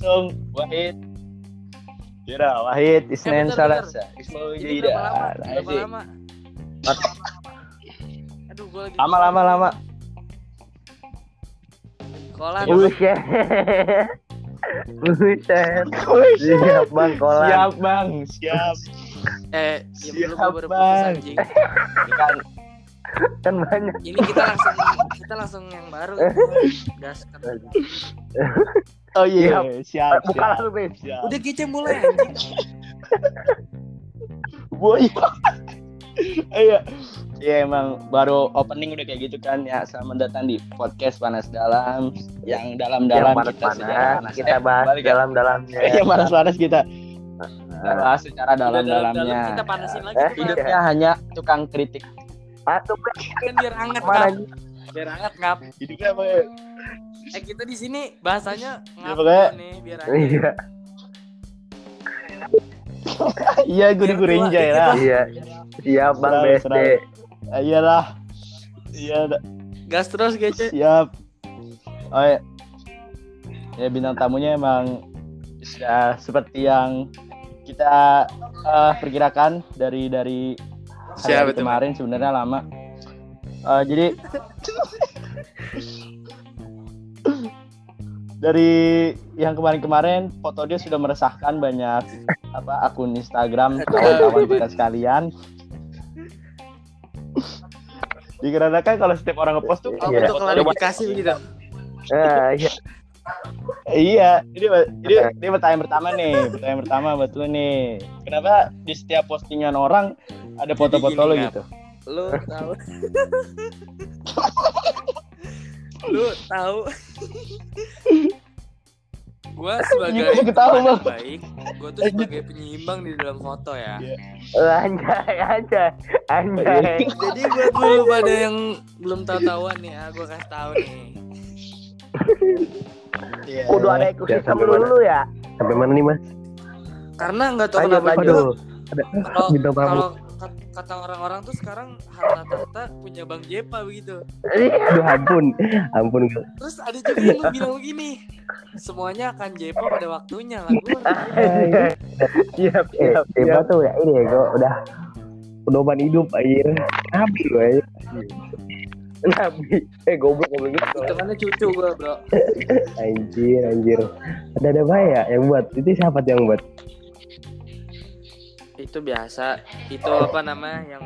langsung Wahid. Kira Wahid Isnen Eh, Salasa. Ismail Ini Jaidan. berapa lama? Berapa Asik. lama? Aduh, gua lagi. Lama lama lama. Kolan. Buset. Buset. Siap bang kolan. Siap bang, siap. Eh, ya Siap, putus Bang. anjing. Kan banyak. Ini kita langsung kita langsung yang baru. Gas kan. Oh iya, siap. Buka siap, lalu Bes. siap. Udah kece mulai anjing. Boy. Iya. Iya emang baru opening udah kayak gitu kan ya selamat datang di podcast panas dalam yang dalam-dalam Yang kita panas kita ya. bahas Balik ya. dalam-dalamnya. yang panas-panas kita kita bahas secara dalam-dalamnya kita panasin lagi. Eh, Bang. hidupnya hanya tukang kritik Bes. Kan biar hangat ngap. Biar hangat ngap. hidupnya apa Eh kita di sini bahasanya ngap pokoknya- nih biar hangat. Iya. iya gue renjay dikit lah Iya. Siap bang BSD. Ah, iyalah iya. Gas terus kece. siap oh ya. ya bintang tamunya emang sudah seperti yang kita eh, perkirakan dari dari hari, Siapa itu, kemarin sebenarnya lama Eh, jadi dari yang kemarin-kemarin foto dia sudah meresahkan banyak apa akun Instagram kawan-kawan kita sekalian dikarenakan kalau setiap orang ngepost tuh Iya. untuk klarifikasi begitu. Ah, iya. Iya, ini ini ini pertanyaan pertama nih, pertanyaan pertama buat lu nih. Kenapa di setiap postingan orang ada foto-foto lo gitu? Lu tahu. Lu tahu. gua sebagai Iya, Bang. baik, gua tuh sebagai penyeimbang di dalam foto ya. Iya. Anjay, anjay, anjay. Jadi buat dulu pada yang belum tahu-tahuan nih, ah, gua kasih tahu nih. Iya. Kudu ada Ya, ekosistem sampai dulu ya. Sampai mana nih mas? Karena nggak tahu Lanjut, kenapa Ada kalau kata orang-orang tuh sekarang harta tahta punya Bang Jepa begitu. Aduh ampun, ampun. Terus ada juga yang bilang begini, semuanya akan Jepa pada waktunya lah. Siap, Eh, siap, siap. tuh ya ini ya gue udah pedoman hidup air. Habis gue ya. Nabi. Eh goblok goblok gitu. itu kan cucu gua bro. Anjir, anjir. Ada ada bahaya yang buat. Itu siapa yang buat? Itu biasa. Itu apa namanya yang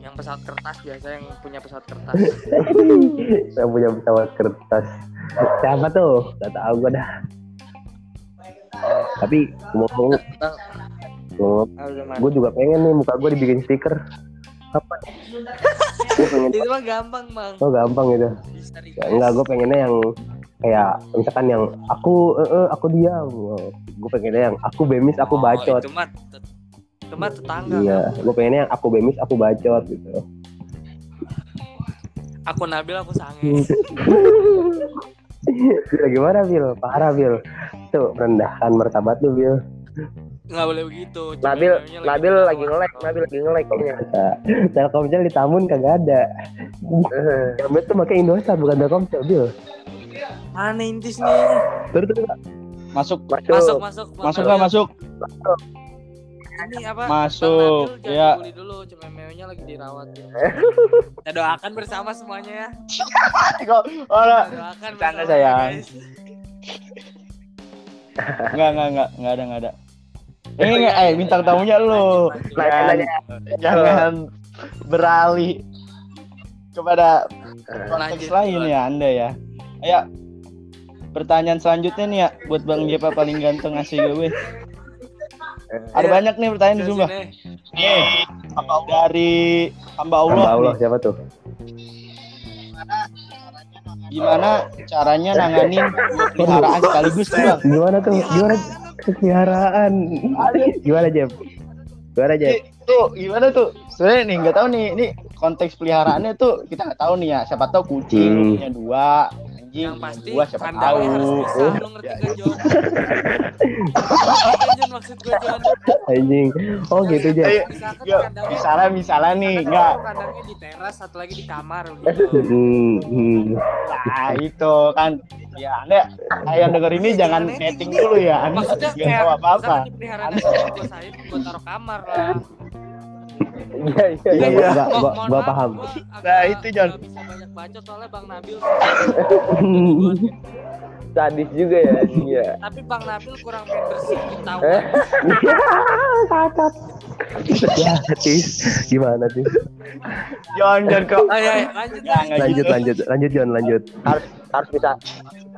yang pesawat kertas biasa yang punya pesawat kertas. Saya punya pesawat kertas. Siapa tuh? Gak tahu gue dah. Tapi ngomong gue juga pengen nih muka gue dibikin stiker. Apa? Itu mah gampang bang. Oh gampang gitu. Enggak, gue pengennya yang kayak misalkan yang aku eh, eh, aku dia, gue pengennya yang aku bemis aku Oh, bacot. itu mah tet- itu mah tetangga. Iya, gue pengennya yang aku bemis aku bacot gitu. Aku Nabil aku sange. Bil gimana Bil? Parah Bil. Tuh merendahkan martabat lu Bil. Nggak boleh begitu. Nabil, Nabil lagi nge-lag, Nabil lagi nge-lag kayaknya. Telkomsel di Tamun kagak ada. Yang betul pakai Indosat bukan Telkomsel Bil. Mana intis nih? Terus terus Masuk, Masuk. Masuk masuk. Masuk Nabil. nggak masuk? Ini apa? Masuk, Bang Nabil ya. dulu, cuma mewnya lagi dirawat. Ya. Kita doakan bersama semuanya ya. Kok ora? Kita doakan bersama sayang. guys. Enggak, enggak, enggak, enggak ada, enggak ada. Ini enggak, eh bintang tamunya lu. Lanjut, lanjut. Nanya, Jangan, jangan beralih kepada konteks lain ya Anda ya. Ayo. Pertanyaan selanjutnya nih ya buat Bang Jepa paling ganteng ngasih gue. Ada Iya. banyak nih pertanyaan sumpah. ini, Nih, dari hamba Allah. Hamba Allah nih. siapa tuh? Gimana caranya nanganin peliharaan sekaligus tuh, Bang? Gimana tuh? Gimana peliharaan? Gimana Jeb? Gimana Jeb? Nih, tuh gimana tuh? Sebenarnya nih nggak tahu nih, ini konteks peliharaannya tuh kita nggak tahu nih ya. Siapa tahu kucing Hmm. punya dua, anjing yang punya pasti dua siapa tahu. harus bisa. Lu ngerti Ya, Jon? Ngerti, Jon, maksud gue Jon. Anjing. Oh gitu kandangnya misalnya misalnya nih, Kan enggak. kandangnya di teras, satu lagi di kamar gitu. Nah, itu kan Ya, Anda yang denger ini jangan netting dulu ya. Anda Maksudnya kayak misalkan di peliharaan anjing gue sayang gue taruh kamar lah. Iya iya Iya, iya. iya. Gua- gua maaf, paham. gua agak Nah, itu, Jon. nggak bisa banyak bacot soalnya Bang Nabil. Sadis juga ya anjing ya. Tapi Bang Nabil kurang main bersih tahu. Eh? ya, Tis. Gimana, Tis? Jon, Jon kok. Ayo, ayo, lanjut. Lanjut, gitu. lanjut, lanjut, Jon, lanjut. Harus harus bisa.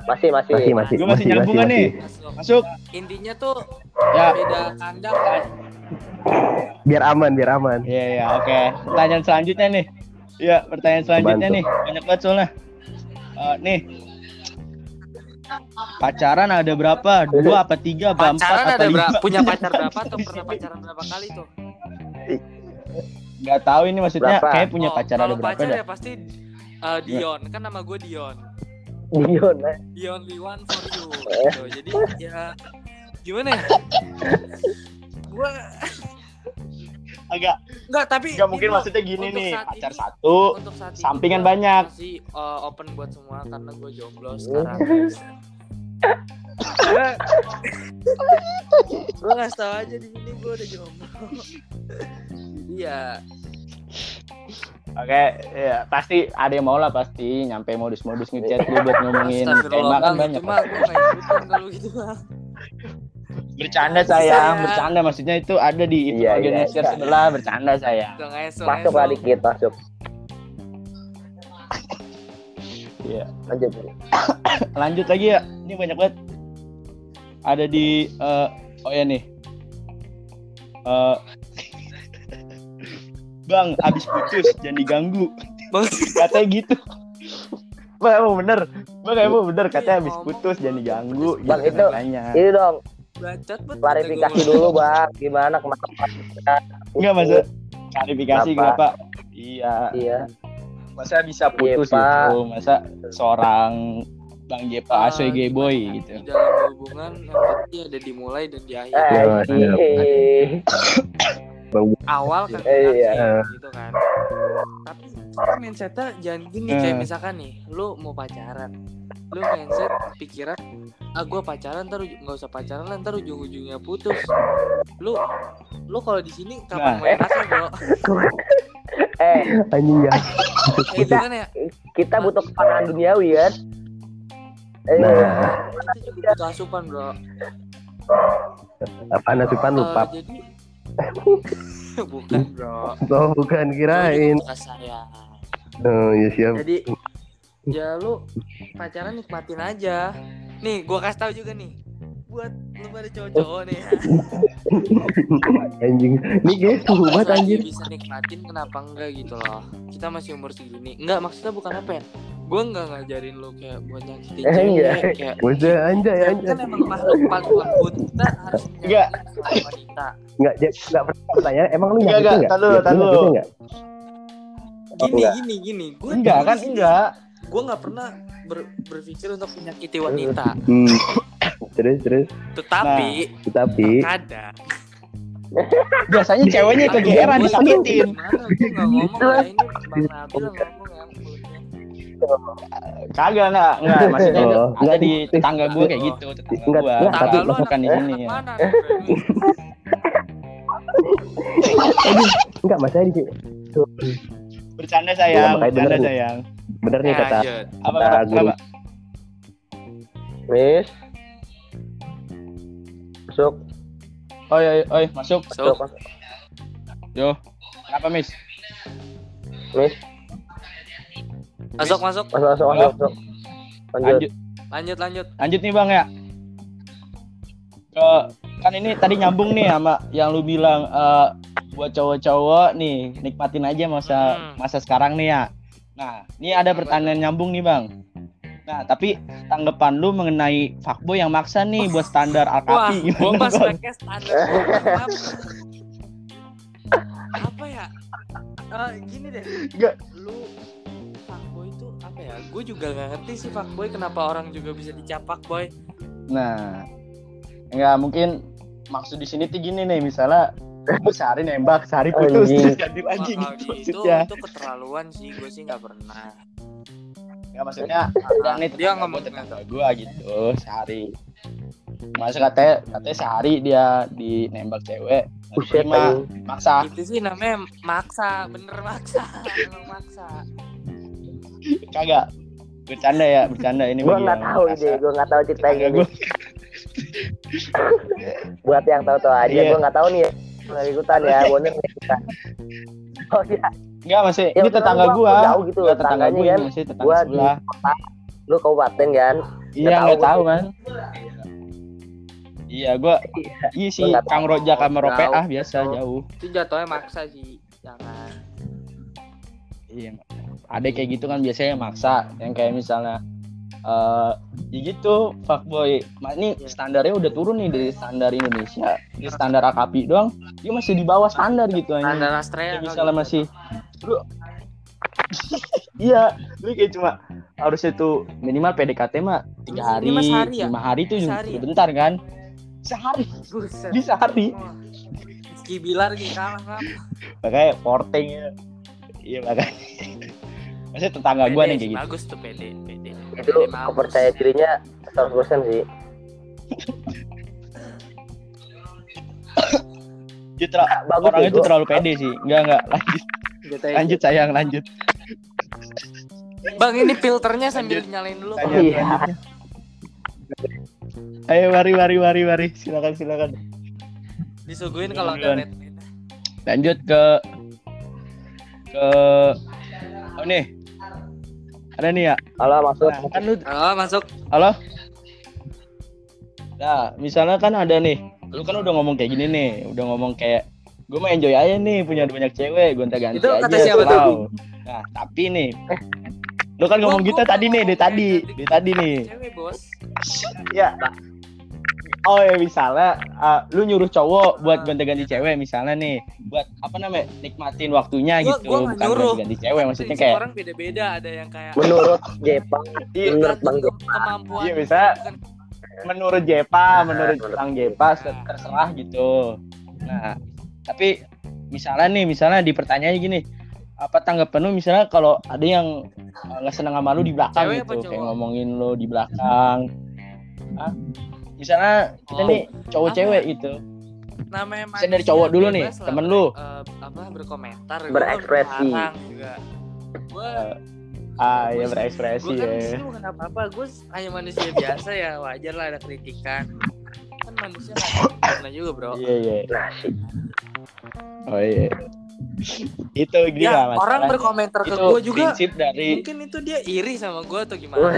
Masih masih. Masih, masih, Gua masih masih, nyambung masih, nih? Masuk. Masuk. Intinya tuh Ya. beda kandang kan. Biar aman, biar aman. Iya, iya, oke. Pertanyaan selanjutnya nih. Iya, pertanyaan selanjutnya Bantu. nih. Banyak banget soalnya. Eh, nih. Pacaran ada berapa? Dua apa tiga apa empat Pacaran apa ada lima? berapa? Punya pacar berapa atau pernah pacaran berapa kali tuh? Gak tahu ini maksudnya Berapa? kayak punya Oh, pacar ada berapa pacar dah? ya pasti uh, Dion. Kan nama gue Dion. Dion. eh. The only one for you. Gitu. Jadi ya gimana ya? Gua Agak enggak tapi Gak mungkin ini maksudnya gini untuk nih, pacar ini- satu, untuk saat sampingan banyak. Masih uh, open buat semua karena gue jomblo sekarang. gue ngasih tau aja di sini gue udah jomblo. Iya. Oke, ya pasti ada yang mau lah pasti nyampe modus-modus ngechat lu buat ngomongin tema kan banyak. Cuma kalau gitu. Bercanda sayang, Iya. bercanda maksudnya itu ada di itu Iya, bagian iya, share iya. sebelah bercanda sayang. Masuk lah dikit masuk. Iya. Lanjut. Lanjut lagi ya. Ini banyak banget. Ada di eh, oh ya nih. Eh Bang, abis putus jangan diganggu. Bang. Katanya gitu. Bang, emang bener. Bang, emang bener katanya abis Ngomong, putus jangan diganggu. Bang, gitu itu- katanya. Ini dong Bacot klarifikasi dulu bang. Gimana kemarin? Enggak maksud klarifikasi Kenapa? Iya. Iya. Masa bisa putus Iya, Pak. gitu? Masa seorang Bang Jepa Ah, ASWG boy gimana? gitu. Di dalam hubungan yang pasti ada dimulai dan di akhir. Eh, Iya, iya. iya. Awal kan Eh, iya. enak sih, gitu kan. Tapi tapi mindsetnya jangan gini kayak Eh. misalkan nih, lu mau pacaran. Lu mindset pikiran ah gua pacaran ntar nggak usah pacaran lah ntar ujung-ujungnya putus. Lu lu kalau di sini kapan Nah. mau enakan bro? Eh, Anjing ya. Kayak gimana ya? kita butuh kepanjangan duniawi kan? Eh, Nah, Kita juga butuh asupan bro. apa nasipan Eh, lupa? jadi bukan bro. Oh, bukan kirain. Sayang. Oh, ya siap. Jadi ya lu pacaran nikmatin aja. Nih, gua kasih tahu juga nih. Buat lu pada cowok-cowok nih. Anjing. Ini guys, suhu banget Masa anjir. dia bisa nikmatin kenapa enggak gitu loh. Kita masih umur segini. Enggak, maksudnya bukan apa ya? Gua enggak ngajarin lu kayak buat nyakitin Eh, iya. cewek kayak Udah anjay Cewek anjay. kan emang makhluk paling lembut kita harus Enggak. wanita. Enggak, enggak pertanyaan. Emang lu Enggak, nyakitin enggak. enggak? Nyakitin enggak? Gini, enggak. gini, gini. Gua Enggak kan enggak. Gua nggak pernah ber- berpikir untuk menyakiti wanita. Hmm. Terus terus Tetapi tetapi kadang Biasanya ceweknya kegeeran Gua- disakitin. Gimana? Gua nggak ngomong ya ini Bang Nabil yang ngomong ya mulutnya. Kagak enggak, enggak. Maksudnya Oh, ada enggak, di tetangga gue kayak gitu, tetangga Enggak, gue. enggak, Tangga lu bukan di sini ya. enggak masalah di. Bercanda Iya, sayang, bercanda sayang. Bener nih kata Nah, apa? guru. apa? Masuk. Oi, oi, oi, masuk. So, Masuk. Yo. Kenapa, Miss? Miss. masuk masuk. Masuk, masuk, masuk. masuk. Lanjut. Lanjut, Lanjut lanjut. lanjut nih, Bang ya. Ke kan ini tadi nyambung nih sama yang lu bilang eh, buat cowok-cowok nih nikmatin aja masa Hmm. masa sekarang nih ya. Nah, ini ada pertanyaan nyambung nih, Bang. Nah, tapi tanggapan lu mengenai fuckboy yang maksa nih buat standar Wah, Alkapi gua gimana, pas pakai standar apa? apa ya? Eh, gini deh. Nggak. Lu fuckboy itu apa ya? Gue juga gak ngerti sih fuckboy kenapa orang juga bisa dicapak boy. Nah, enggak mungkin maksud di sini tuh gini nih, misalnya lu sehari nembak, sehari putus, Anjing. terus ganti lagi Wah, gitu kalau itu maksudnya. itu keterlaluan sih. Gue sih nggak pernah. Nggak maksudnya ada nih Dia tetangga ngomong gua, tetangga gua gitu sehari. Masa katanya katanya sehari dia di nembak cewek. Buset anjing. maksa. itu sih namanya maksa bener maksa emang maksa Kagak. Bercanda ya, bercanda ini Gua bagi nggak tahu ide, gua nggak tahu cerita gua. Buat yang tahu-tahu aja, Iya. gua nggak tahu nih. ya. Nggak ikutan ya, bener nih ikutan. Oh iya, Enggak masih Ya, ini tetangga gua- gua. jauh gitu loh, tetangga tetangganya gua kan. masih tetangga Gua di sebelah. kota, lu kabupaten kan? Iya, Nggak nggak tahu kan. Iya, gua iya sih nggak Kang Rojak sama Jauh. Rope ah biasa jauh. itu jatuhnya maksa sih jangan Iya. Ada kayak gitu kan biasanya maksa yang kayak misalnya eh ya gitu fuckboy. Mak ini Iya. standarnya udah turun nih dari standar Indonesia. Di standar AKP doang, dia masih di bawah standar gitu anjing. anda Astrea Kayak misalnya masih lu Iya, lu kayak cuma harusnya tuh minimal PDKT mah tiga hari, ini mah sehari ya? lima hari tuh Sehari ya? bentar kan? Sehari, buset di sehari. Wah, Rizky Bilar gitu kalah kan Makanya porting ya. Iya makanya. Maksudnya tetangga gua nih kayak gitu. bagus tuh PD PD Itu kepercaya dirinya 100% sih. Ter- Bagus orang ya, itu gua- terlalu pede sih. Enggak enggak lanjut. Ya. Lanjut sayang lanjut. bang ini filternya sambil Lanjut. nyalain dulu. Iya. Ayo mari mari mari mari silakan silakan. disuguhin kalau ada red Lanjut ke ke oh nih. Ada nih ya. Halo, masuk. Nah, kan lu halo masuk halo. Nah, misalnya kan ada nih. Lu kan udah ngomong kayak gini nih, udah ngomong kayak gue mau enjoy aja nih punya banyak cewek gonta ganti Itu aja kata siapa tuh? nah tapi nih lu kan ngomong Gua- gitu gua tadi nih dari tadi dari tadi nih cewek bos ya oh ya misalnya uh, lu nyuruh cowok buat gonta-ganti cewek misalnya nih buat apa namanya nikmatin waktunya Gua- gitu gua bukan nyuruh. ganti cewek maksudnya kayak orang beda-beda ada yang kayak Menurut Jepang, iya, menurut Bang kemampuan. Iya, bisa. menurut Jepa menurut menurut- Bang Jepa ter- terserah gitu. Nah tapi misalnya nih misalnya di pertanyaannya gini apa tanggapan lu? Misalnya kalau ada yang uh, nggak seneng sama lu di belakang Cewek gitu kayak ngomongin lu di belakang Hah? Misalnya kita Oh. nih cowok cewek gitu namanya dari cowok dulu nih, lah temen lu. eh, apa berkomentar Gua Berekspresi. juga gue ah ya Gua- berekspresi gue kan ya bukan apa apa gue hanya manusia biasa ya wajar lah ada kritikan kan manusia nggak juga bro iya iya nasi. oh iya itu gini ya lah orang berkomentar ke gue juga dari mungkin itu dia iri sama gue atau Wah. gimana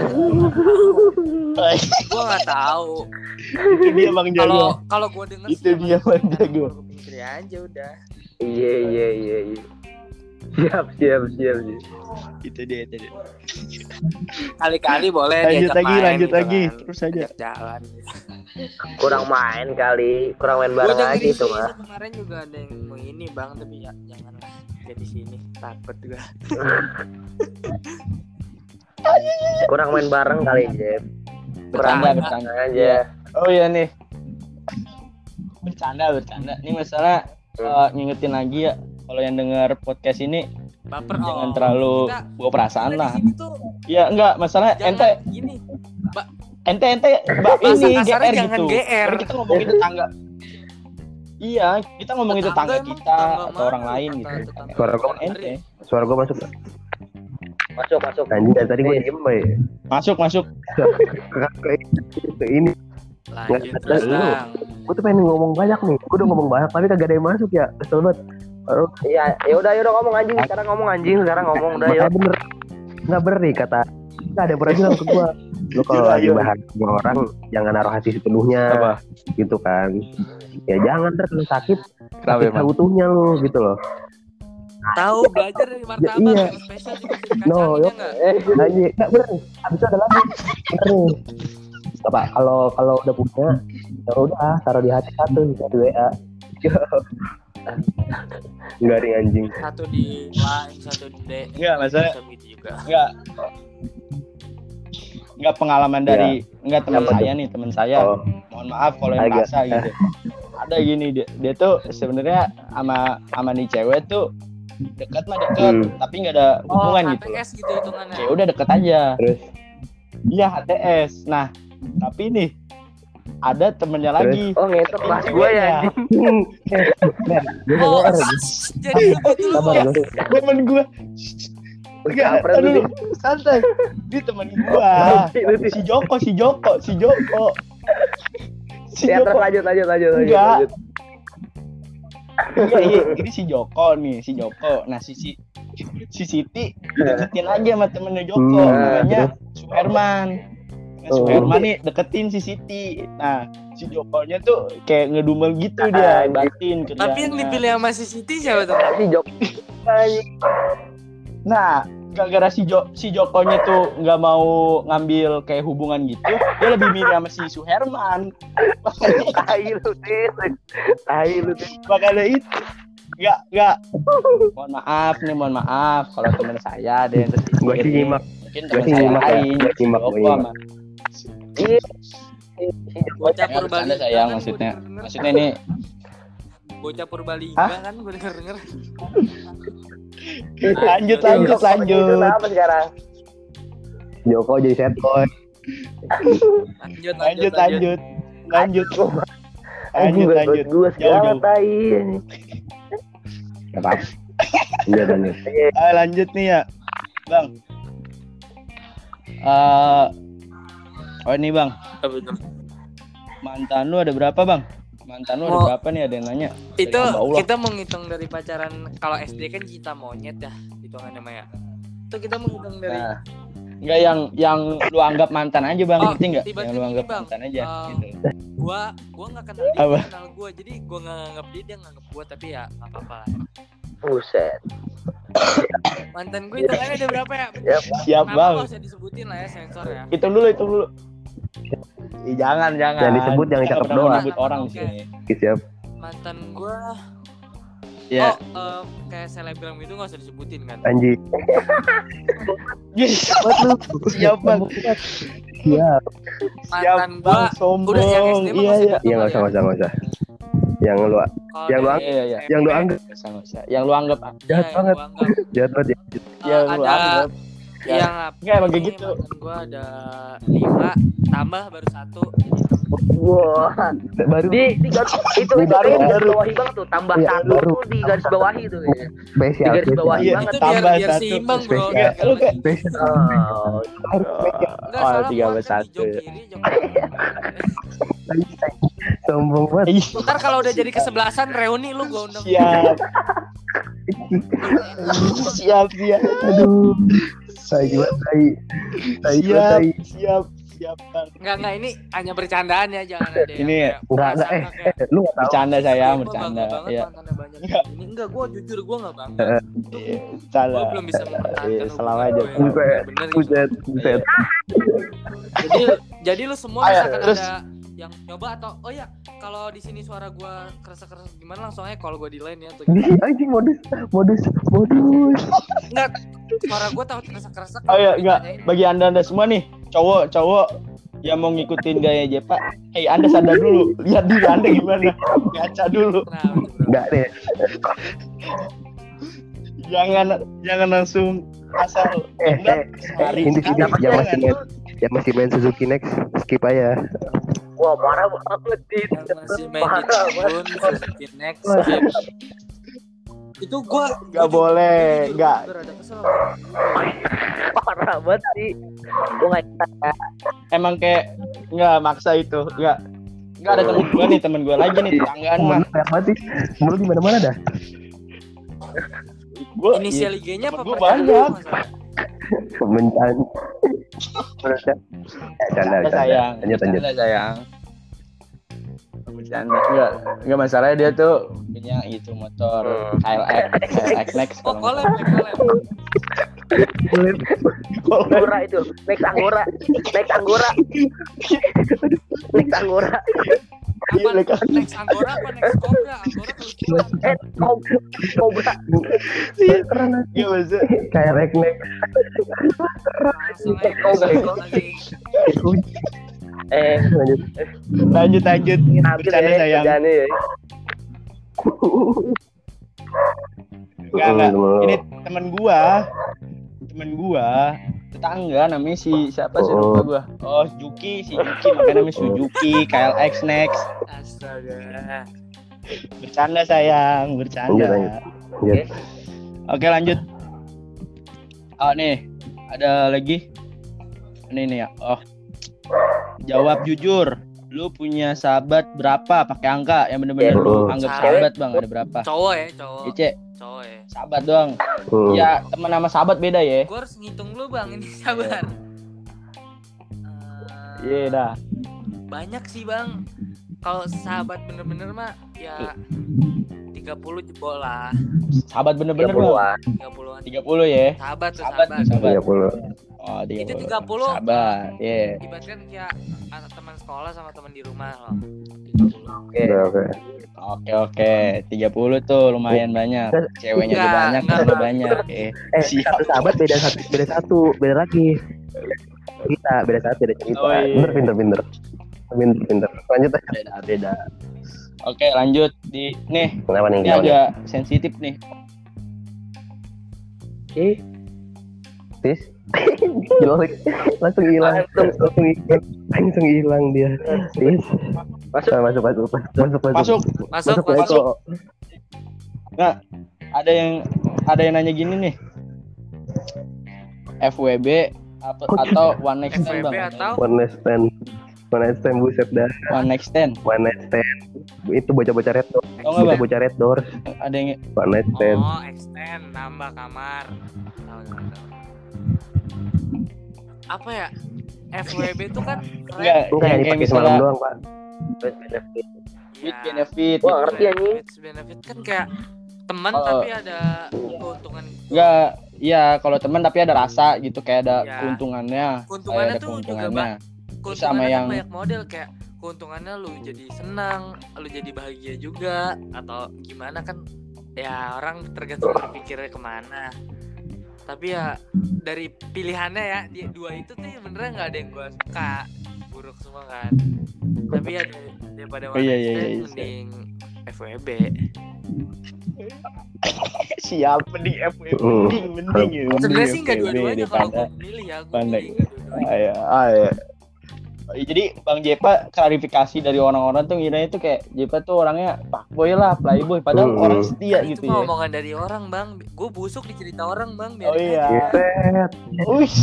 gue nggak tahu itu dia bang jago kalau kalau gue denger Itu dia, Bang Jago. Aja udah Iya, iya, iya, iya. Siap, siap, siap, siap. itu dia itu dia. Kali-kali boleh lanjut lagi main lanjut gitu lagi. kan. terus aja. Jalan. Kurang main kali, kurang main bareng aja dengerin itu sih, mah. kemarin juga ada yang mau ini bang tapi ya janganlah jadi sini takut juga Kurang main bareng kali, Jeb. Kurang bercanda main bercanda. bareng aja. oh iya nih. Bercanda bercanda. Ini masalah eh, ngingetin lagi ya kalau yang dengar podcast ini baper jangan oh, terlalu kita, bawa perasaan kita lah sini tuh ya enggak masalah jangan ente gini ente ente mbak Bahasa ini GR jangan gitu GR. Kita ngomongin tetangga iya kita ngomongin tetangga emang kita tetangga atau orang lain Tetangga- gitu tetangga Suara gua- ente Suara gue masuk? Masuk, masuk. Anjing tadi gue diem bay. masuk masuk ini. lanjut Gue tuh pengen ngomong banyak nih. Gue udah ngomong banyak tapi kagak ada yang masuk ya. Kesel banget. Baru Iya, ya udah, ya udah ngomong anjing. Sekarang ngomong anjing, sekarang ngomong udah yuk. bener. Nggak bener nih kata. Nggak ada pernah bilang ke gue. Lu kalau Gila, lagi ayo. bahas sama orang jangan naruh hati sepenuhnya apa gitu kan. Ya jangan kalau sakit kenapa seutuhnya lu gitu loh. tahu belajar dari martabak iya. spesial juga bisa No, dikacangin yuk. ya nggak Eh, Lagi nggak bener. Habis itu ada lagi. Bener nih. Apa kalau kalau udah punya ya udah taruh di hati satu di WA. Enggak nih anjing. satu di line satu di D Nggak, masalah- Bisa begitu juga enggak enggak pengalaman dari enggak teman Apa tuh? saya nih teman saya Oh, mohon maaf kalau yang merasa gitu ada gini dia, dia tuh sebenarnya sama sama nih cewek tuh dekat mah dekat Hmm. tapi nggak ada Oh, hubungan gitu loh. HTS gitu hitungannya. ya udah deket aja Terus? iya HTS nah tapi nih ada temennya lagi Oh ngetok bahas gue ya. Gue Oh, jadi sebut dulu Sabar ya. lu. temen gue Enggak, aduh, santai. Dia temen gua. Si Joko, si Joko, si Joko. Si Ya Joko. lanjut lanjut lanjut lanjut. Enggak. lanjut. Iya, iya, ini si Joko nih, si Joko. Nah, si si si Siti deketin aja sama temennya Joko, Hmm, namanya Suherman. Nah, Oh. Suherman nih deketin si Siti. Nah, si Jokonya tuh kayak ngedumel gitu dia, Anjing. batin Tapi yang dipilih sama si Siti siapa tuh? Si Jok. Nah, gara-gara si Jo si Jokonya tuh nggak mau ngambil kayak hubungan gitu, dia lebih milih sama si Suherman. Tai lu. Tai lu. Makanya itu nggak nggak. Mohon maaf nih, mohon maaf kalau teman saya ada yang tersikir. Gua sih nyimak. Mungkin Gua teman sih saya nyimak ya. lain. Gua si nyimak, Iya. Bocah Ya, bercanda Purbalingga sayang kan maksudnya. Maksudnya ini Bocah Purbalingga Hah? kan gue denger denger. lanjut lanjut Joko lanjut. apa sekarang? Joko jadi set boy. Lanjut Lanjut lanjut. Lanjut. Lanjut lanjut. gue segala tai. Gak apa-apa. Lanjut lanjut. Ah, lanjut nih ya, Bang. Eh, oh ini Bang, mantan lu ada berapa Bang? Mantan lu ada Oh. berapa nih ada yang nanya? Itu kita menghitung dari pacaran kalau SD kan cinta monyet ya hitungannya Maya. Itu kita menghitung dari Nah, enggak yang yang lu anggap mantan aja bang, Oh, ngerti nggak? tiba-tiba Yang lu anggap Bang. mantan aja. Eh, gitu. gua gua nggak kenal dia, Apa? kenal gua. Jadi gua nggak nganggap dia, dia nganggap gua tapi ya nggak apa-apa. lah. Buset. Mantan gue hitungannya ada berapa ya? Siap Nama bang. nggak usah disebutin lah ya sensor ya. Hitung dulu, hitung dulu. Ih, jangan, jangan. Jangan disebut, yang cakep doang. Nyebut orang Oke. sini. Oke, siap. Mantan gua Ya. oh eh, kayak selebgram itu nggak usah disebutin kan. Anjing. Siap bang. Siap. Siap Mantan bang. gua Sombong. udah yang SD mah Iya, iya. Iya nggak usah nggak usah nggak usah. Yang lu Kalau yang lu dari anggap- Iya, iya. yang lu anggap. Yang lu anggap ya, jahat yang banget. jahat banget ya. eh, yang lu anggap. Ya. yang Nggak, emang kayak gitu. gua ada lima tambah baru satu Wah. Baru Di, di garis, itu Di itu baru, garis baru. bawahi banget tuh. Tambah Iya, satu baru. tuh di garis bawahi tuh. ya. spesial. Di garis bawah. Iya, banget. itu biar tambah biar satu. seimbang bro Spesial. Lu kayak- Spesial. Oh. Enggak Oh, jok kiri jok kanan. Sombong banget. Ih, Ntar kalau udah jadi kesebelasan reuni lu gua undang. Siap. siap, siap. Aduh. Tai gua tai. Gua Siap, tai. siap, siap bang. Enggak enggak ini hanya bercandaan ya jangan ada Ini Enggak enggak eh, eh lu enggak. Bercanda "Ih, sayang, gua bercanda. Iya. ini enggak gua jujur gua enggak bangga Eh, Iya, gua Salah. belum bisa mempertahankan Iya, salah aja. gua Buset. Buset, jadi jadi lu semua misalkan ada yang nyoba atau oh ya kalau di sini suara gua kerasa-kerasa gimana langsung aja kalau gua di line ya atau Ih, Anjing modus, modus, modus. enggak suara gua tahu kerasa-kerasa Oh ya, enggak. ditanyain. Bagi anda anda semua nih, cowok cowok yang mau ngikutin gaya Jepa, hey anda sadar dulu, lihat diri anda gimana, ngaca dulu, Nah. Enggak deh. jangan jangan langsung asal Eh, enggak eh, sehari ini sekali, tidak yang masih main, yang masih main Suzuki Next, skip aja. Wah, parah banget Dit. masih main Suzuki next itu gua Nggak gua boleh, gua nggak. gua. Parah banget sih. Gua nggak emang kayak nggak maksa itu, nggak nggak ada temen gue nih temen gue lagi nih tetanggaan mah, banget sih. Mulut di mana-mana dah. gue inisial IG-nya apa gua banyak. Eh, canda, canda. sayang, Lanjut, lanjut. sayang. Bercanda enggak, enggak masalahnya dia tuh punya itu motor. KLX, KLX Next oh collab salah. Anggora itu, next Anggora, next Anggora, next Anggora. Iya, apa Anggora apa next Cobra Anggora Eh, Cobra. Keren aja. Iya maksud Kayak lagi Eh, Lanjut. lanjut lanjut bercanda ya, sayang ya. Enggak, enggak. Ini temen gua. Temen gua tetangga namanya si siapa sih Oh. lupa gua. Oh, Juki, si Juki makanya namanya Suzuki, KLX next. Astaga. Bercanda sayang, bercanda. Lanjut, lanjut. Lanjut. Oke, lanjut. Oh, nih. Ada lagi. Ini nih ya. Oh. Jawab jujur. Lu punya sahabat berapa? Pakai angka yang bener-bener lu Oh. anggap sahabat, Bang. Ada berapa? Cowok ya, cowok. Ice, Ya. sahabat doang. Hmm. Ya, teman sama sahabat beda ya. Gue harus ngitung lu bang, ini sabar. Eh, Iya dah. Banyak sih bang. Kalau sahabat bener-bener mah ya 30 jebol lah. Sahabat bener-bener bang. 30-an. 30-an. 30 ya. Sahabat tuh Sahabat, sahabat. sahabat. 30. Oh, 30. Itu 30. Sahabat, iya. Ibaratkan kayak anak teman sekolah sama teman di rumah loh. 30. Oke. Udah, oke. Oke, oke. 30 tuh lumayan banyak. Ceweknya juga Enggak, banyak, Bang. banyak. Eh, Eh, Siap. satu sahabat beda satu, beda satu, beda lagi. Kita beda satu, beda cerita. Oh, iya. Pinter, pinter, pinter. Pinter, pinter. Lanjut aja. beda, beda. Oke, lanjut di nih. Kenapa nih? Ini agak sensitif nih. Eh, Tis? Hilang. Langsung hilang. Langsung hilang. Langsung hilang dia. Masuk, masuk, masuk, masuk, masuk, Masuk. Masuk, Masuk, masuk. masuk. Nah, ada yang ada yang nanya gini nih. FWB apa, atau one night stand, FWB Bang? atau One night stand. One night stand buset dah. One night stand. One night stand. Itu bocah-bocah red door. Bocah-bocah red door. Ada yang One night stand. Oh, extend nambah kamar. Tahu, tahu, tahu. Apa ya? FWB itu kan enggak Enggak, yang dipakai semalam doang, Pak. With benefit. with benefit. Wah, gitu. ngerti anjing. benefits benefit kan kayak teman Oh. tapi ada keuntungan Enggak, iya kalau teman tapi ada rasa gitu kayak ada Ya. keuntungannya. Keuntungannya ada tuh juga, keuntungannya. keuntungannya sama kan yang- banyak model kayak keuntungannya lu jadi senang, lu jadi bahagia juga atau gimana kan ya orang tergantung berpikirnya ke mana. Tapi ya dari pilihannya ya di dua itu tuh benernya nggak ada yang gua suka buruk semua kan. Tapi ya dari- daripada Oh, iya, iya, iya, iya. mending FWB. Siap mending FWB. Hmm. Mending, mending ya. Sebenarnya sih nggak dua-duanya kalau milih ya, pandai. milih dua-duanya. Jadi Bang Jepa klarifikasi dari orang-orang tuh ngiranya tuh kayak Jepa tuh orangnya fuckboy lah, playboy padahal Hmm. orang setia Kan gitu itu ya. omongan dari orang bang gue busuk di cerita orang bang Oh biarin iya. Wih,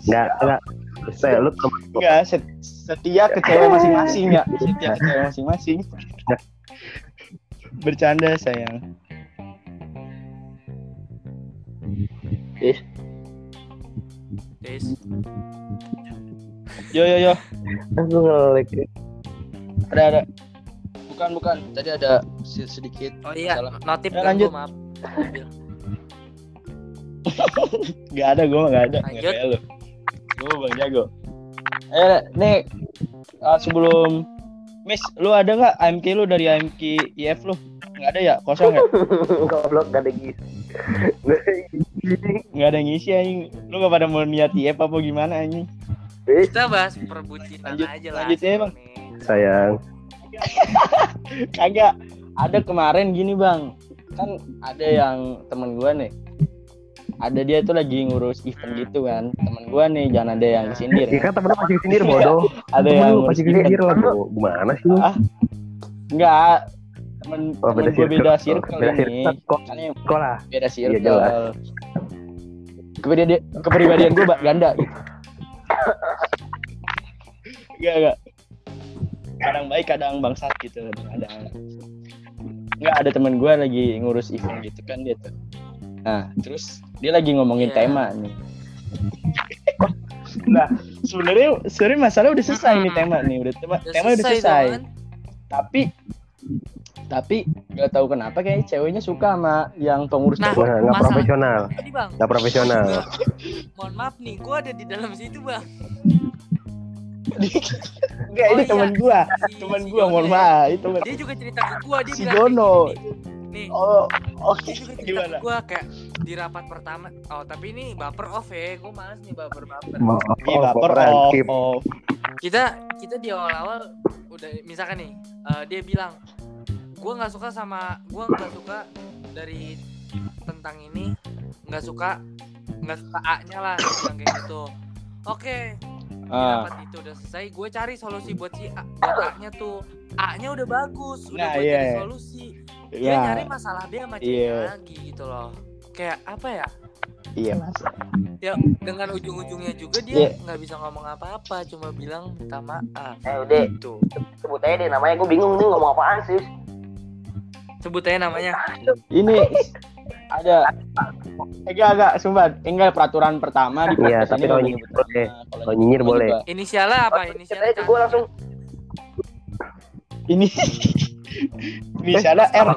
Enggak, enggak. Saya lu enggak set- setia ke cewek masing-masing ya. Setia ke cewek masing-masing. Bercanda sayang. Tis. Yo yo yo, langsung ngelik. ada ada. Bukan bukan, tadi ada se- sedikit oh iya Salah. notif Ya, lanjut. gua, maaf Gak ada, gue mah gak ada. Nggak Lanjut. kayak lu. Gue bang jago. Eh, nih ah, sebelum Miss, lu ada nggak AMK lu dari AMK IF lu? Nggak ada ya? Kosong ya? Goblok gak ada gitu. Nggak ada yang ngisi anjing. Lu nggak pada mau niat IF apa gimana anjing? Kita bahas perbucinan Lanjut, aja lah lanjut ya, Bang. nih. Sayang. Kagak. Ada kemarin gini bang. Kan ada yang temen gua nih. Ada dia tuh lagi ngurus event gitu kan. Temen gua nih, jangan ada yang kesindir. Iya kan temen lu masih sendiri bodoh. Ada Temen yang masih event. sendiri lah. Bro. Gimana sih lu? Ah, Enggak. Temen, Oh, temen beda gua beda circle. Beda ini. circle. Kok Kan yang sekolah? beda circle. Iya, jelas. Kepribadian, kepribadian gue ganda gitu. Enggak, enggak. Kadang baik, kadang bangsat gitu. Kadang Enggak ada teman gue lagi ngurus event gitu kan dia tuh. Nah, terus dia lagi ngomongin Iya. tema nih. nah, sebenarnya sebenarnya masalah udah selesai nih tema nih, udah tema, Udah tema udah selesai dong, kan? Tapi tapi nggak tahu kenapa kayaknya ceweknya suka sama yang pengurus Nah. Nah, nggak Masalah- profesional. Nggak profesional. Mohon maaf nih gue ada di dalam situ bang Enggak, ini Oh, iya. teman gua. Si- Teman si gua, mohon ya. maaf. Itu dia juga cerita ke gue dia Si bilang Dono. gini, nih Oh, oke. dia juga cerita Gimana? ke gue kayak di rapat pertama oh tapi ini baper off ya gue males nih baper baper Iya, Oh, baper baperan, off, kita kita di awal awal udah misalkan nih eh, dia bilang gue nggak suka sama gue nggak suka dari tentang ini nggak suka nggak suka A-nya lah dia bilang kayak gitu oke di Ah, rapat itu udah selesai gue cari solusi buat si A, buat A-nya tuh A-nya udah bagus udah Nah, gue iya, cari iya. solusi dia iya, nyari masalah dia sama ceweknya Iya. lagi gitu loh kayak apa ya iya mas. ya dengan ujung-ujungnya juga Iya. dia nggak bisa ngomong apa-apa cuma bilang minta maaf Eh udah, gitu sebut aja deh namanya gue bingung nih ngomong apaan sih. sebut aja namanya Ini ada enggak enggak sumpah enggak peraturan pertama di Iya, tapi kalau nyinyir boleh. Kalau Kalau nyinyir boleh. inisialnya apa inisialnya gue langsung Ini inisialnya R.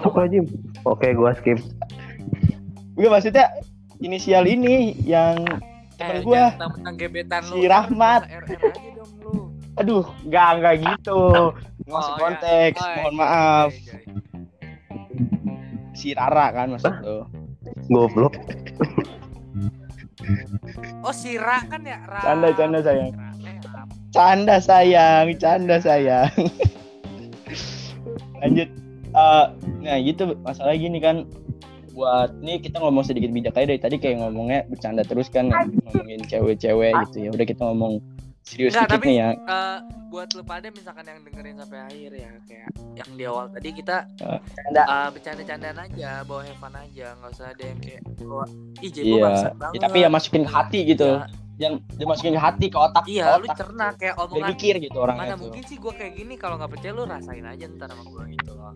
Oke, gue skip. Enggak maksudnya inisial ini yang temen eh, gebetan Si lu Rahmat. Nggak usah RR aja dong lu Aduh, enggak enggak gitu. Masuk Oh, iya. konteks. Oh, iya. Mohon maaf. Oke, oke. Si Rara kan maksud lo. Goblok. oh si Ra kan ya Ra Canda, canda, sayang. Eh. Canda sayang, canda sayang. Lanjut. Eh, nah gitu masalah gini kan buat nih kita ngomong sedikit bijak aja dari tadi kayak ngomongnya bercanda terus kan ngomongin cewek-cewek gitu ya udah kita ngomong serius Nggak, tapi- nih ya. Eh, buat lu pada misalkan yang dengerin sampai akhir ya kayak yang di awal tadi kita. Canda. eh, bercanda-candaan aja bawa have fun aja nggak usah ada yang kayak bawa ih jadi iya. bangsat Ya, banget. tapi ya masukin ke hati gitu. Iya, yang dimasukin ke hati ke otak iya ke lu otak, cerna gitu. kayak omongan mikir gitu orangnya mana tuh. mungkin sih gua kayak gini? Kalau nggak percaya lu rasain aja ntar sama gua gitu loh.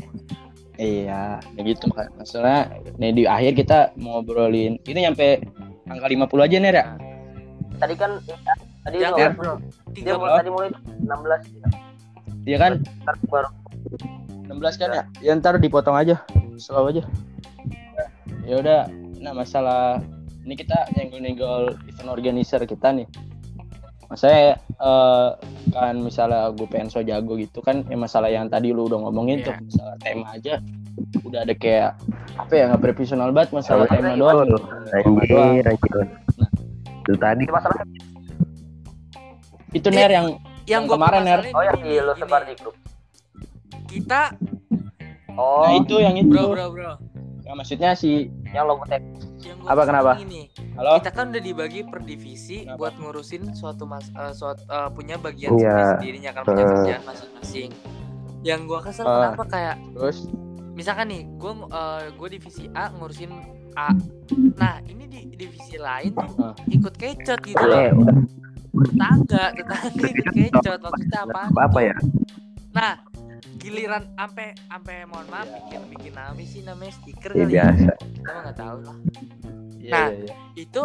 Iya ya gitu. Maksudnya nih di akhir kita mau ngobrolin ini nyampe angka 50 aja nih ya? Tadi kan tadi jangan bro? dia tiga mulai tadi mulai 16 Iya kan? Ntar baru. 16 kan ya? Ya ntar dipotong aja. Slow aja. Ya udah. Nah masalah ini kita nyenggol-nyenggol event organizer kita nih. Maksudnya eh, kan misalnya gue pengen so jago gitu kan ya masalah yang tadi lu udah ngomongin Iya. tuh masalah tema aja. Udah ada kayak apa ya nggak profesional banget masalah tema doang. Anjir anjir itu tadi. masalah itu ner yang yang, Yang gua kemarin, Ner. oh yang di lu sebar di grup. Kita oh. Nah itu yang itu. Bro bro bro. Ya, maksudnya si yang logo tag yang Apa, kenapa? ini halo? Kita kan udah dibagi per divisi Kenapa? buat ngurusin suatu mas eh, suatu eh, punya bagian Iya. sendirinya kan? Punya kerjaan masing-masing. Yang gua kesel Eh. kenapa kayak terus? misalkan nih gua eh, gua divisi A ngurusin A. Nah ini di divisi lain tuh Ah. ikut kecot gitu eh loh. udah tetangga tetangga ikut kecot maksudnya apa apa, apa ya nah giliran ampe ampe mohon maaf Iya. bikin bikin apa sih namanya stiker ya kali ya biasa Gua nggak tahu lah iya Nah. iya, iya. itu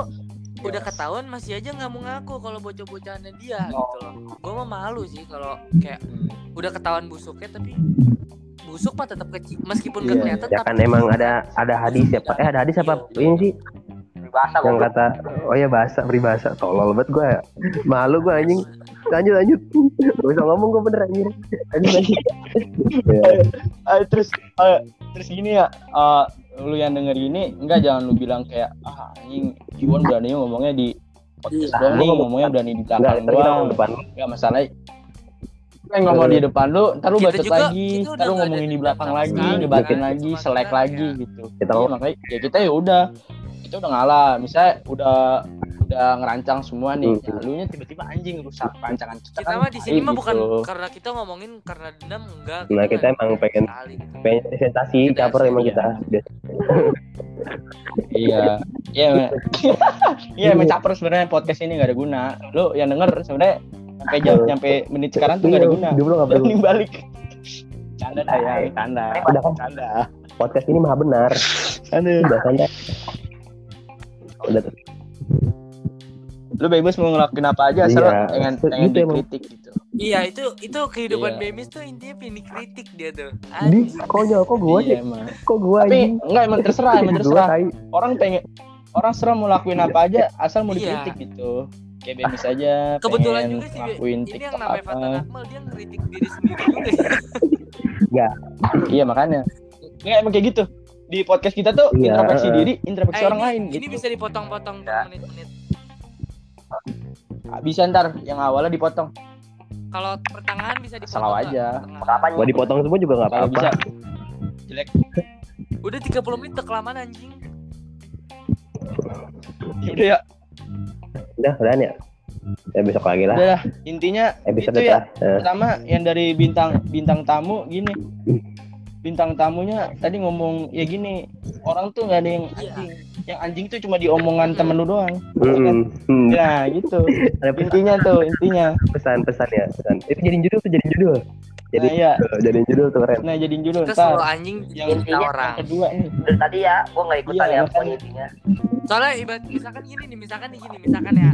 udah ketahuan masih aja nggak mau ngaku kalau bocah-bocahannya dia Oh. gitu loh gue mah malu sih kalau kayak Hmm. udah ketahuan busuknya tapi busuk mah tetap kecil meskipun Iya, gak kelihatan ya kan emang ada ada hadis ya pak eh ada hadis apa Iya. ini sih Bahasa yang kata oh ya bahasa peribahasa tolol banget gue malu gue anjing. Lanjut lanjut. Gak bisa ngomong gue bener anjir lanjut lanjut. Ya. Ah, terus ah, terus gini ya ah, lu yang denger ini enggak jangan lu bilang kayak ah anjing Iwan berani ngomongnya di podcast doang nih ngomongnya berani di enggak belakang doang. depan. Enggak masalah Lu yang ngomong di depan lu, ntar lu bacot juga- lagi, ntar lu ngomongin di belakang lagi, ngebatin lagi, selek lagi ya- gitu. Kita Iya, ngomong- makanya ya kita ya udah kita udah ngalah, misalnya udah udah ngerancang semua nih, Hmm. ya, lu nya tiba-tiba anjing rusak rancangan kita, kita kan mah di sini mah bukan gitu. karena kita ngomongin karena dendam enggak Nah, kita emang pengen- sekali gitu. pengen presentasi caper emang iya. kita Iya, iya, iya emang caper sebenarnya podcast ini gak ada guna. Lu yang denger sebenarnya sampai jam sampai menit sekarang tuh gak ada guna. dulu nggak perlu Berani balik. Canda dah ya, canda. udah kan Canda. podcast ini maha benar Canda. udah santai udah Lu bebas mau ngelakuin apa aja asal Iya, pengen gitu pengen emang. dikritik gitu. iya itu itu kehidupan Iya. Bemis tuh intinya pengen dikritik dia tuh di konyol kok gue sih Iya emang. kok gue Tapi enggak emang terserah, emang Gua terserah. Orang pengen orang serah mau lakuin apa aja asal mau Iya. dikritik gitu. Kayak bebas aja kebetulan juga sih ini yang TikTok namanya apa. Fatan Akmal dia ngeritik diri sendiri juga ya. Iya makanya. Enggak emang kayak gitu. Di podcast kita tuh Iya, introspeksi diri, introspeksi Eh, orang ini, lain ini gitu. bisa dipotong-potong Ya. menit-menit Ah, Bisa ntar yang awalnya dipotong. kalau pertengahan bisa dipotong Salah aja. Kapan mau dipotong semua juga nggak apa-apa bisa. Jelek. udah 30 menit kelamaan anjing Udah ya, Udah, udah ya. Ya besok lagi lah. udah lah. Intinya Episode itu ya. Eh, Pertama yang dari bintang bintang tamu gini. Bintang tamunya tadi ngomong ya gini, orang tuh nggak ada yang Iya. anjing. Yang anjing tuh cuma di omongan temen lu doang. mm, mm. Ya gitu. Intinya tuh, intinya. pesan-pesan ya, pesan. Itu jadiin judul tuh, jadiin judul. Jadi Nah, iya. jadiin judul tuh keren. Nah, jadiin judul ntar. selalu anjing Yang orang. kedua nih. Dari tadi ya, gua nggak ikutan Iya, ya pokoknya intinya. Soalnya ibarat misalkan gini nih, misalkan nih gini, misalkan ya.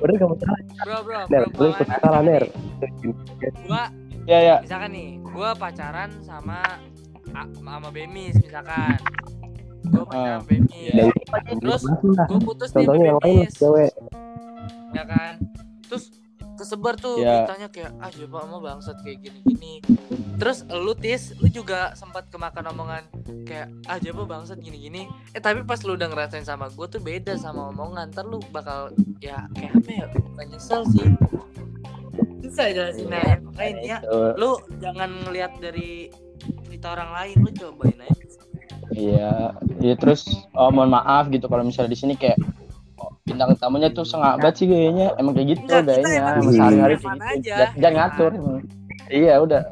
Udah kamu salah, Bro, bro, Ner. bro, Lu ikut salah, Ner. Gua Ya ya. misalkan nih, gua pacaran sama sama Bemis misalkan. Gua pacaran Ah, sama Bemis. iya. Dan Terus gua putus nih Contohnya sama yang lain Bemis. cewek. ya kan terus kesebar tuh Ya. beritanya kayak ah coba sama bangsat kayak gini-gini terus lu tis lu juga sempat kemakan omongan kayak ah coba bangsat gini-gini eh tapi pas lu udah ngerasain sama gue tuh beda sama omongan ntar lu bakal ya kayak apa ya bukan nyesel sih susah jelasin ya makanya intinya Tuh. lu jangan ngelihat dari cerita orang lain lu cobain aja Iya, iya terus oh, mohon maaf gitu kalau misalnya di sini kayak oh, bintang tamunya tuh sengabat sih kayaknya emang kayak gitu Enggak, kayaknya emang bisa sehari-hari kayak gitu. aja, Jangan- Jangan ya ngatur. emang. Iya udah.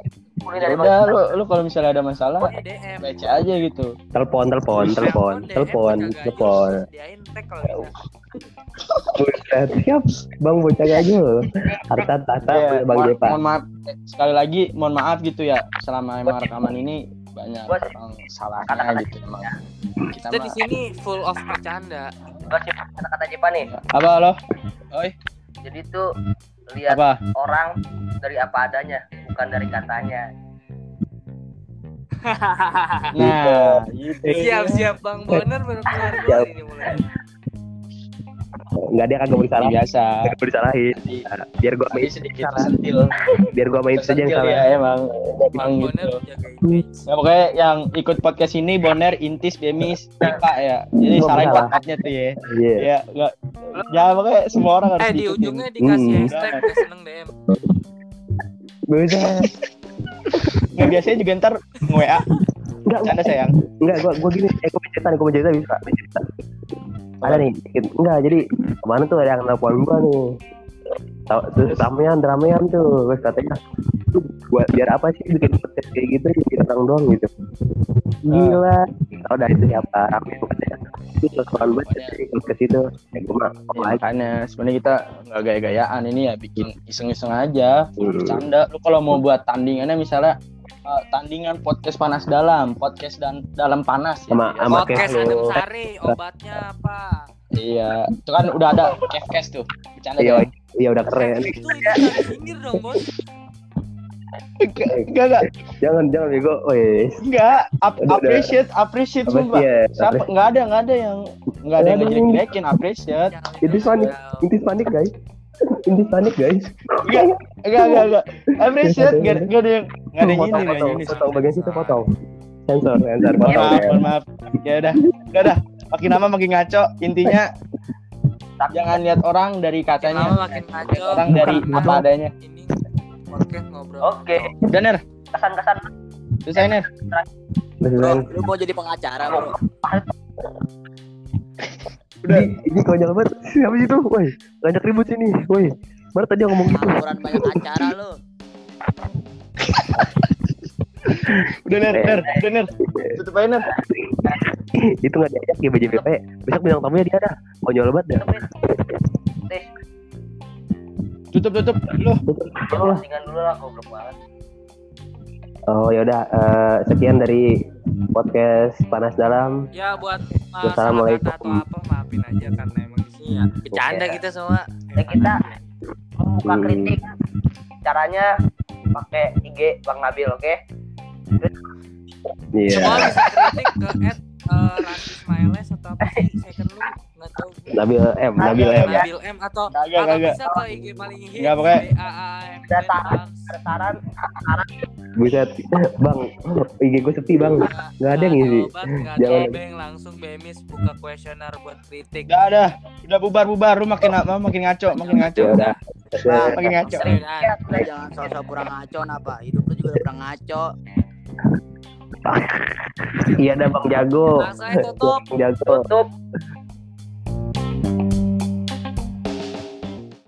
Ya udah lu lu kalau misalnya ada masalah DM baca aja gitu. Telepon, telepon, Iya. telepon, telepon, telepon. Siap. Bang bocah aja loh. Harta Iya, punya Bang mohon, Jepa. mohon maaf eh, sekali lagi mohon maaf gitu ya selama emang rekaman ini banyak emang salahnya gitu emang. Kita Kita di sini full of bercanda. Sih kata-kata Jepa nih. apa lo? Oi, Jadi tuh lihat apa? orang dari apa adanya, bukan dari katanya. Nah, gitu. siap siap Bang Boner baru keluar ini mulai. Enggak dia kagak mau disalahin. biasa. Kagak mau disalahin. Nah, Biar gua main sedikit sentil. biar gua main saja yang salah. ya emang. Emang Boner gitu. jaga image. Ya, pokoknya yang ikut podcast ini Boner, Intis, Bemis, Pipa ya. Jadi salahin salah. podcastnya tuh ya. Iya. Ya, enggak. Ya pokoknya semua orang harus Eh di ujungnya dikasih Hmm. hashtag udah seneng DM. Buset. Nggak biasanya juga ntar nge-WA. Enggak, Canda sayang. enggak gua gua gini, eh gua cerita nih, gua mau cerita bisa. Cerita. Ada nih, enggak jadi kemarin tuh ada yang nelfon gua nih. Terus ramean, ramean tuh, terus katanya lu buat biar apa sih bikin podcast kayak gitu bikin orang doang gitu. Gila. Tahu dari itu siapa? Rame tuh katanya. Itu soal banget sih podcast itu. Ya gua mah Ya, makanya sebenarnya kita nggak gaya-gayaan ini ya bikin iseng-iseng aja, Hmm. bercanda. Lu kalau mau buat tandingannya misalnya eh, tandingan podcast panas dalam, podcast dan dalam panas ya. Sama- Ya, sama Podcast Adem. Sari obatnya apa? Iya, itu kan udah ada Kevkes tuh. Bercanda Iya, ya. iya udah keren. Itu itu singgir dong bos. Enggak, enggak, Jangan jangan bego. Wes. enggak. Ap- Udah, udah. appreciate, appreciate Apa sumpah. Siapa enggak ada, enggak ada yang enggak ada yang Nggak ada yang- ngejelek-jelekin appreciate. Itu panik. Intis panik guys. Intis panik guys. Enggak, enggak, enggak, enggak. Appreciate enggak enggak ada yang enggak ada yang ini, potong, ini. potong bagian situ potong. Sensor, sensor, Mohon potong. maaf, ya. mohon maaf. Ya udah, udah dah. Makin lama makin ngaco. Intinya jangan lihat orang dari Makin katanya, lama makin ngaco. orang dari apa adanya. Ini podcast ngobrol. Oke, Udah Ner, kesan-kesan selesai Ner. Beneran. Lu mau jadi pengacara bro? Udah. Ini, ini konyol banget. Siapa sih itu? Woi, ngajak ribut sini. Woi, baru tadi ngomong gitu. Laporan banyak acara lu. Udah Ner, Ner, udah Ner. Tutup aja Ner. itu nggak diajak ya BJPP. Besok bilang tamunya dia dah. Konyol banget dah. Tutup, tutup. Lu. Allah. postingan dulu lah goblok banget. Oh ya udah. eh, sekian dari podcast panas dalam. Ya buat uh, kata atau apa maafin aja karena emang di sini ya bercanda kita semua. Dan kita membuka Hmm. kritik caranya pakai IG Bang Nabil, oke? Iya. Semua bisa kritik ke at uh, Randy Smiles atau apa sih second lu nggak tahu. Nabil M, Nabil M. Nabil M atau Kagak, bisa ke IG paling hits Nggak, pokoknya- B A A M Ada N saran, Bang. ada saran Buset, bang, IG gue sepi bang. Nggak ada yang ngisi. Jangan. ada beng langsung Bemis buka kuesioner buat kritik. Udah ada. Udah bubar-bubar. Lu makin apa? Makin ngaco, makin ngaco. Ya udah. Nah, makin ngaco. Lu jangan sosok pura ngaco napa? Hidup lu juga udah pernah ngaco. Iya ada bang jago. Langsung aja tutup. Bang jago. tutup